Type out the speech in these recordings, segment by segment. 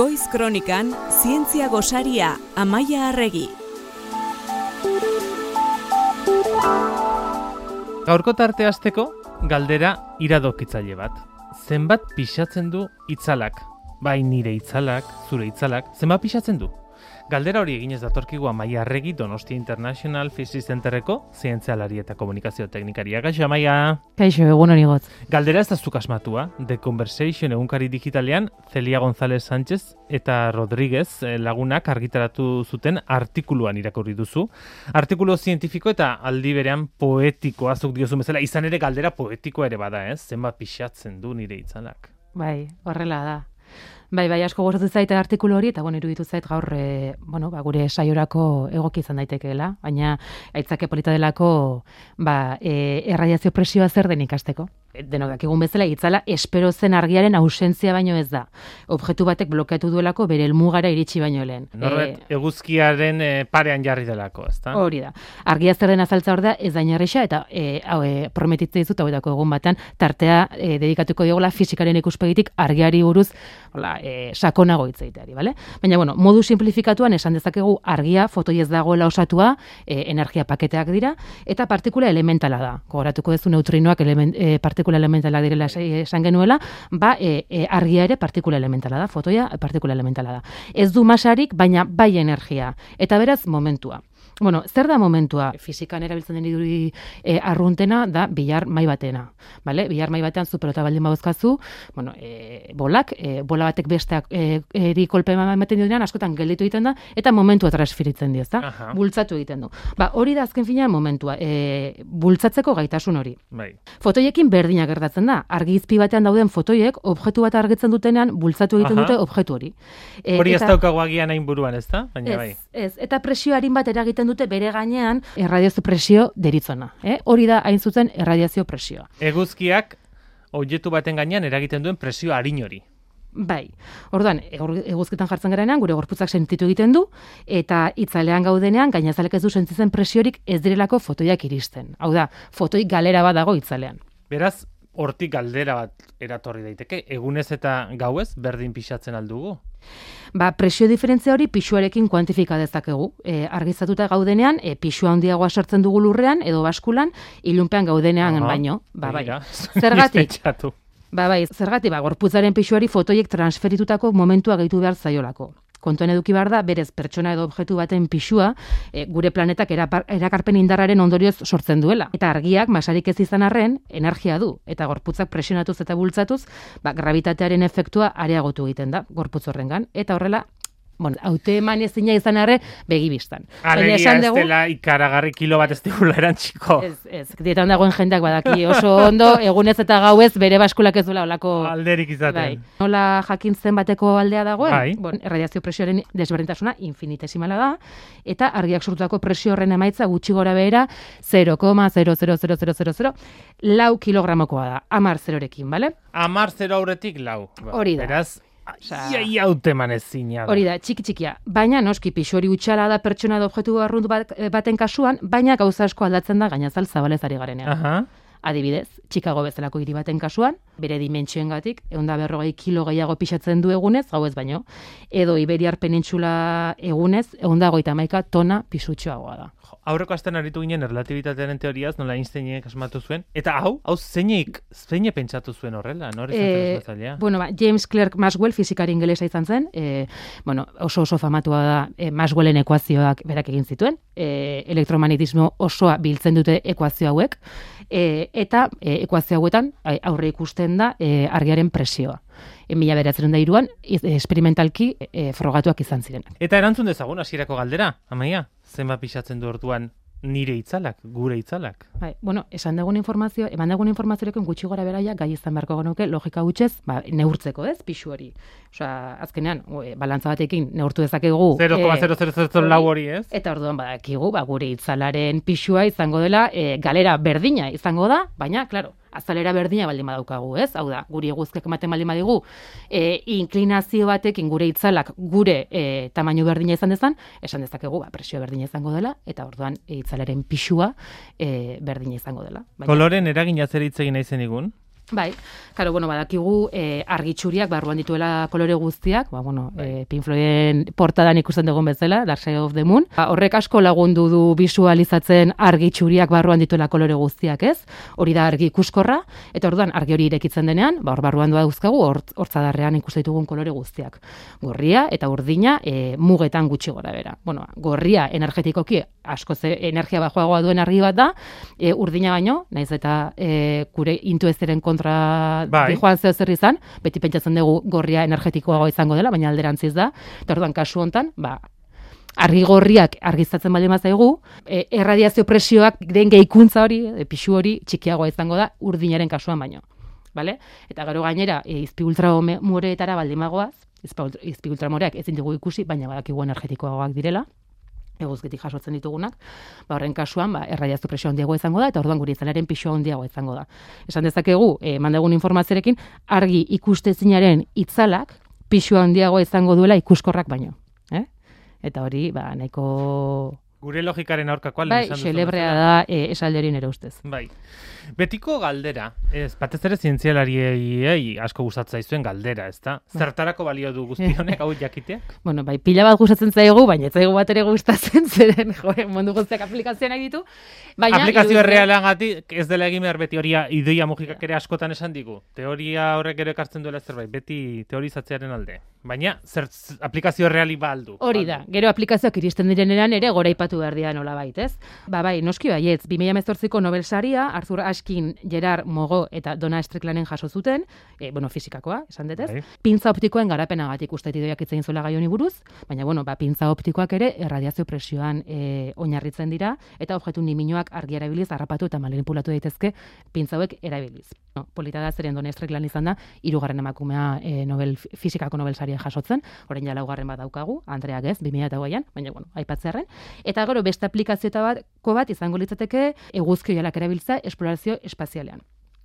Goiz Kronikan Zientzia Gosaria Amaia Arregi. Gaurko tarte hasteko galdera iradokitzaile bat. Zenbat pixatzen du itzalak? Bai nire itzalak, zure itzalak, zenbat pixatzen du? Galdera hori eginez datorkigu Amaia Arregi Donostia International Physics Centerreko zientzialari eta komunikazio teknikaria. Gaixo, Amaia! Kaixo, egun hori gotz. Galdera ez da zuk asmatua. The Conversation egunkari digitalean, Celia González Sánchez eta Rodríguez eh, lagunak argitaratu zuten artikuluan irakurri duzu. Artikulu zientifiko eta aldi berean poetikoa zuk diozu bezala, izan ere galdera poetikoa ere bada, ez? Zenbat pixatzen du nire itzalak. Bai, horrela da. Bai, bai, asko gozatu zaite artikulu hori, eta bueno, iruditu zait gaur, e, bueno, ba, gure saiorako egoki izan daitekeela, baina aitzake polita delako, ba, e, erradiazio presioa zer den ikasteko. E, denok dakigun bezala, itzala, espero zen argiaren ausentzia baino ez da. Objektu batek blokeatu duelako bere elmugara iritsi baino lehen. Norbet, eguzkiaren e, parean jarri delako, ezta? Hori da. Argia zer den azaltza hor da, ez da inarrixa, eta e, hau, e, prometitze dizut, hau egun batean, tartea e, dedikatuko diogola fizikaren ikuspegitik argiari buruz, hola, e, sakonago hitz egiteari, bale? Baina bueno, modu simplifikatuan esan dezakegu argia fotoi ez dagoela osatua, e, energia paketeak dira eta partikula elementala da. Gogoratuko duzu neutrinoak element, e, partikula elementala direla esan genuela, ba e, e, argia ere partikula elementala da, fotoia partikula elementala da. Ez du masarik, baina bai energia eta beraz momentua. Bueno, zer da momentua? Fizikan erabiltzen den iduri e, arruntena da bilar mai batena. Vale? Bilar mai batean zu pelota baldin bauzkazu, bueno, e, bolak, e, bola batek besteak e, eri kolpe ematen dionean askotan gelditu egiten da eta momentua transferitzen dio, ezta? Bultzatu egiten du. Ba, hori da azken finean momentua, e, bultzatzeko gaitasun hori. Bai. Fotoiekin berdinak gertatzen da. Argizpi batean dauden fotoiek objektu bat argitzen dutenean bultzatu egiten dute objektu hori. E, hori ez daukago agian hain buruan, ezta? Baina ez, bai. Ez, eta presio harin bat eragiten dute bere gainean erradiazio presio deritzona. Eh? Hori da hain zuzen erradiazio presioa. Eguzkiak objektu baten gainean eragiten duen presio harin hori. Bai. Orduan, eguzketan jartzen garenean gure gorputzak sentitu egiten du eta itzalean gaudenean gainazalek ez du sentitzen presiorik ez direlako fotoiak iristen. Hau da, fotoi galera bat dago itzalean. Beraz, hortik galdera bat eratorri daiteke, egunez eta gauez berdin pixatzen aldugu? Ba, presio diferentzia hori pixuarekin kuantifika dezakegu. E, argizatuta gaudenean, e, pixua handiagoa sartzen dugu lurrean, edo baskulan, ilunpean gaudenean Aha, baino. Ba, bai. Zergatik? ba, bai, zergatik, ba, gorputzaren pixuari fotoiek transferitutako momentua gehitu behar zaiolako kontuan eduki behar da, berez pertsona edo objektu baten pixua, e, gure planetak erakarpen indarraren ondorioz sortzen duela. Eta argiak, masarik ez izan arren, energia du. Eta gorputzak presionatuz eta bultzatuz, ba, gravitatearen efektua areagotu egiten da, gorputz horrengan. Eta horrela, bueno, haute eman ezina izan arre, begibistan. Alegia ez dugu, dela ikaragarri kilo bat ez digula erantxiko. Ez, ez, dietan dagoen jendeak badaki oso ondo, egunez eta gauez bere baskulak ez duela olako... Alderik izaten. Bai. Nola jakin zen bateko aldea dagoen? Bai. Bon, erradiazio presioaren desberdintasuna infinitesimala da, eta argiak sortutako presio horren emaitza gutxi gora behera 0,00000 lau kilogramokoa da, amar zerorekin, bale? Amar zero aurretik lau. Hori da. Beraz, Ia, ia man ez zina Hori da, txiki txikia. Baina, noski, pixori utxala da pertsona da objektu arrundu baten kasuan, baina gauza asko aldatzen da gainazal zabalezari garenean. Aha. Adibidez, Chicago bezalako hiri baten kasuan, bere dimentsioengatik, egun da berrogei kilo gehiago pixatzen du egunez, gau ez baino, edo Iberiar penintxula egunez, egun da goita maika tona pisutxoagoa da aurreko astean aritu ginen erlatibitatearen teoriaz, nola Einsteinek asmatu zuen. Eta hau, hau zeinek, zeine pentsatu zuen horrela, nore e, Bueno, ba, James Clerk Maxwell fizikari ingelesa izan zen, e, bueno, oso oso famatua da e, Maxwellen ekuazioak berak egin zituen, e, elektromagnetismo osoa biltzen dute ekuazio hauek, e, eta e, ekuazio hauetan aurre ikusten da e, argiaren presioa. En mila beratzen da iruan, esperimentalki e, frogatuak izan ziren. Eta erantzun dezagun, hasierako galdera, amaia? zenbat pixatzen du orduan nire itzalak, gure itzalak. Bai, bueno, esan dugun informazio, eman dugun informaziorekin gutxi gora beraia gai izan beharko genuke logika gutxez, ba, neurtzeko, ez, pixu hori. Osea, azkenean, e, balantza batekin neurtu dezakegu 0,000 lau hori, ez? Eta orduan badakigu, ba, gure itzalaren pixua izango dela, e, galera berdina izango da, baina, claro, azalera berdina baldin badaukagu, ez? Hau da, guri eguzkak ematen baldin badigu, e, inklinazio batekin gure itzalak gure e, tamaino berdina izan dezan, esan dezakegu, ba, presio berdina izango dela, eta orduan e, itzalaren pixua e, berdina izango dela. Baina, Koloren eragin zer hitz egin nahi zen Bai, karo, bueno, badakigu e, argitxuriak barruan dituela kolore guztiak, ba, bueno, e, Pink Floyden portadan ikusten dugun bezala, Dark Side of the Moon. Ba, horrek asko lagundu du visualizatzen argitxuriak barruan dituela kolore guztiak, ez? Hori da argi ikuskorra, eta orduan argi hori irekitzen denean, ba, hor barruan doa duzkagu, hortzadarrean ikusten ditugun kolore guztiak. Gorria eta urdina e, mugetan gutxi gora bera. Bueno, gorria energetikoki asko ze energia bajoagoa duen argi bat da, e, urdina baino, naiz eta e, gure intuezeren kontra bai. joan zeo zer izan, beti pentsatzen dugu gorria energetikoago izango dela, baina alderantziz da, eta orduan kasu hontan, ba, argi gorriak argiztatzen baldin zaigu, e, erradiazio presioak den gehikuntza hori, e, pixu hori, txikiagoa izango da, urdinaren kasuan baino. Vale? Eta gero gainera, e, izpi ultramoreetara baldin magoaz, izpi ultramoreak ezin dugu ikusi, baina badakigu energetikoagoak direla, eguzkitik jasotzen ditugunak, ba horren kasuan ba erradiazio presio handiagoa izango da eta orduan guri izanaren pisu handiagoa izango da. Esan dezakegu, eh mandagun informazioarekin argi ikustezinaren itzalak pisu handiagoa izango duela ikuskorrak baino, eh? Eta hori, ba nahiko Gure logikaren aurkakoa bai, esan Celebrea da e, esalderin ere ustez. Bai. Betiko galdera, ez, batez ere zientzialariei asko gustatzen zaizuen galdera, ezta? Bai. Zertarako balio du guzti honek hau jakiteak? bueno, bai, pila bat gustatzen zaigu, baina ez zaigu bat ere gustatzen zeren, jo, mundu guztiak aplikazioak ditu. Baina, Aplikazio errealan gati, ez dela egin behar beti horia idoia mugikak ere askotan esan digu. Teoria horrek ere ekartzen duela zerbait, beti teorizatzearen alde. Baina, zer, aplikazio erreali baldu. Hori da, gero aplikazioak iristen direnean ere gora ipatu behar dira nola bait, ez? Ba, bai, noski baietz, 2018ko Nobel saria, Arthur Askin, Gerard Mogo eta Dona Stricklanden jaso zuten, e, bueno, fizikakoa, esan detez, bai. pintza optikoen garapena gatik uste idoiak itzein zuela gai honi buruz, baina, bueno, ba, pintza optikoak ere erradiazio presioan e, oinarritzen dira, eta objektu niminoak argi erabiliz, harrapatu eta manipulatu daitezke pintza hauek erabiliz. No, polita da zeren Dona Strickland izan da, irugarren emakumea e, Nobel, fizikako Nobel saria jasotzen, orain ja laugarren bat daukagu, Andreak ez, 2008an, baina bueno, aipatzearren. Eta gero beste aplikazio bat, bat izango litzateke eguzki jalak erabiltza esplorazio espazialean.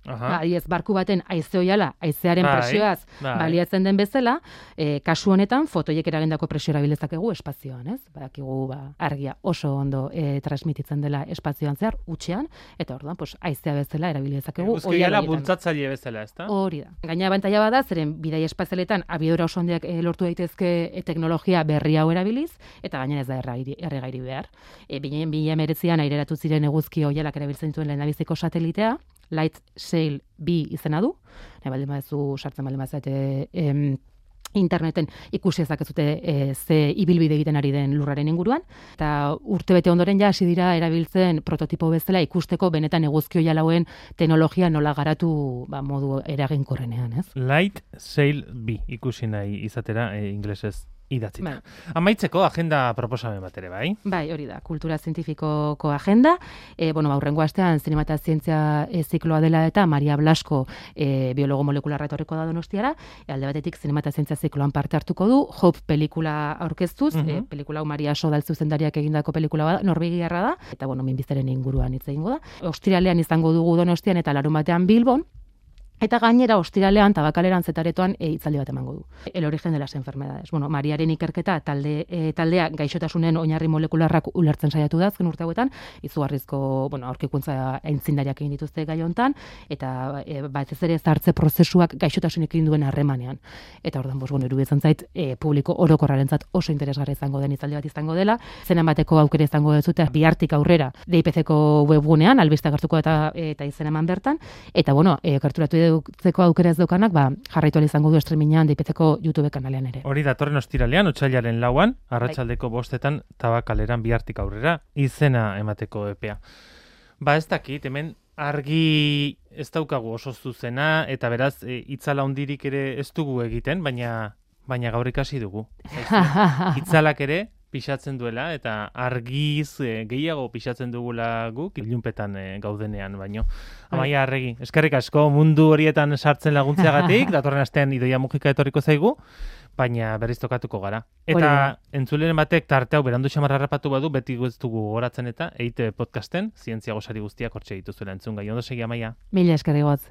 Ba, ez barku baten aize oiala, aizearen bai, presioaz bai. baliatzen den bezala, e, kasu honetan fotoiek eragindako presio erabilezakegu espazioan, ez? Badakigu ba, argia oso ondo e, transmititzen dela espazioan zehar, utxean, eta orduan, pues, aizea bezala erabilezakegu. Euskaiala bultzatzaile bezala, ez da? Hori da. Gaina abantaia bada, zeren bidai espazialetan abiodora oso handiak e, lortu daitezke e, teknologia berri hau erabiliz, eta gainera ez da erregairi behar. E, Binean, binean meretzian aireratu ziren eguzki oialak erabiltzen zuen lehenabiziko satelitea, Light Sail B izena du. Ne baldin baduzu sartzen baldin bazate em, interneten ikusi ezakezute e, ze ibilbide egiten ari den lurraren inguruan eta urtebete ondoren ja hasi dira erabiltzen prototipo bezala ikusteko benetan eguzkio jalauen teknologia nola garatu ba, modu eraginkorrenean, ez? Light Sail B ikusi nahi izatera e, inglesez idatzi. Bai. Amaitzeko agenda proposamen bat ere, bai? Bai, hori da, kultura zientifikoko agenda. E, bueno, aurrengo astean, zinema eta zientzia e, zikloa dela eta Maria Blasko e, biologo molekularra etorriko da donostiara. E, alde batetik, zinema eta zientzia zikloan parte hartuko du, Hope pelikula aurkeztuz, mm -hmm. e, pelikula Maria Sodal zuzendariak egindako pelikula bada, norbegiarra da, eta bueno, minbizaren inguruan hitz egingo da. Ostiralean izango dugu donostian eta larun batean Bilbon, Eta gainera ostiralean tabakaleran zetaretoan e, itzaldi bat emango du. El origen de las enfermedades. Bueno, Mariaren ikerketa talde, e, taldea gaixotasunen oinarri molekularrak ulertzen saiatu da azken urte hauetan, izugarrizko, bueno, aurkikuntza aintzindariak egin dituzte gai hontan eta e, ba ez ere zartze prozesuak gaixotasunek egin duen harremanean. Eta ordan bos bueno, iruditzen zait e, publiko orokorrarentzat oso interesgarri izango den itzaldi bat izango dela. Zena bateko aukera izango dezute bihartik aurrera DIPCko webgunean albistak hartuko eta eta izen eman bertan eta bueno, e, edutzeko aukera ez daukanak, ba, jarraitu izango du streamingan dipeteko YouTube kanalean ere. Hori datorren ostiralean, otxailaren lauan, arratsaldeko bostetan tabakaleran bihartik aurrera, izena emateko epea. Ba ez dakit, hemen argi ez daukagu oso zuzena, eta beraz, e, itzala hondirik ere ez dugu egiten, baina baina gaur ikasi dugu. Itzalak ere, pixatzen duela eta argiz e, gehiago pixatzen dugula guk ilunpetan e, gaudenean baino. Bai. Amaia arregi, eskerrik asko mundu horietan sartzen laguntzeagatik, datorren astean idoia mugika etorriko zaigu, baina berriz tokatuko gara. Eta entzulen batek tarte hau berandu xamarra rapatu badu, beti guztugu goratzen eta eite podcasten, zientzia gozari guztiak hortxe dituzuela entzun gai. Ondo segi, Amaia? Mila eskerrik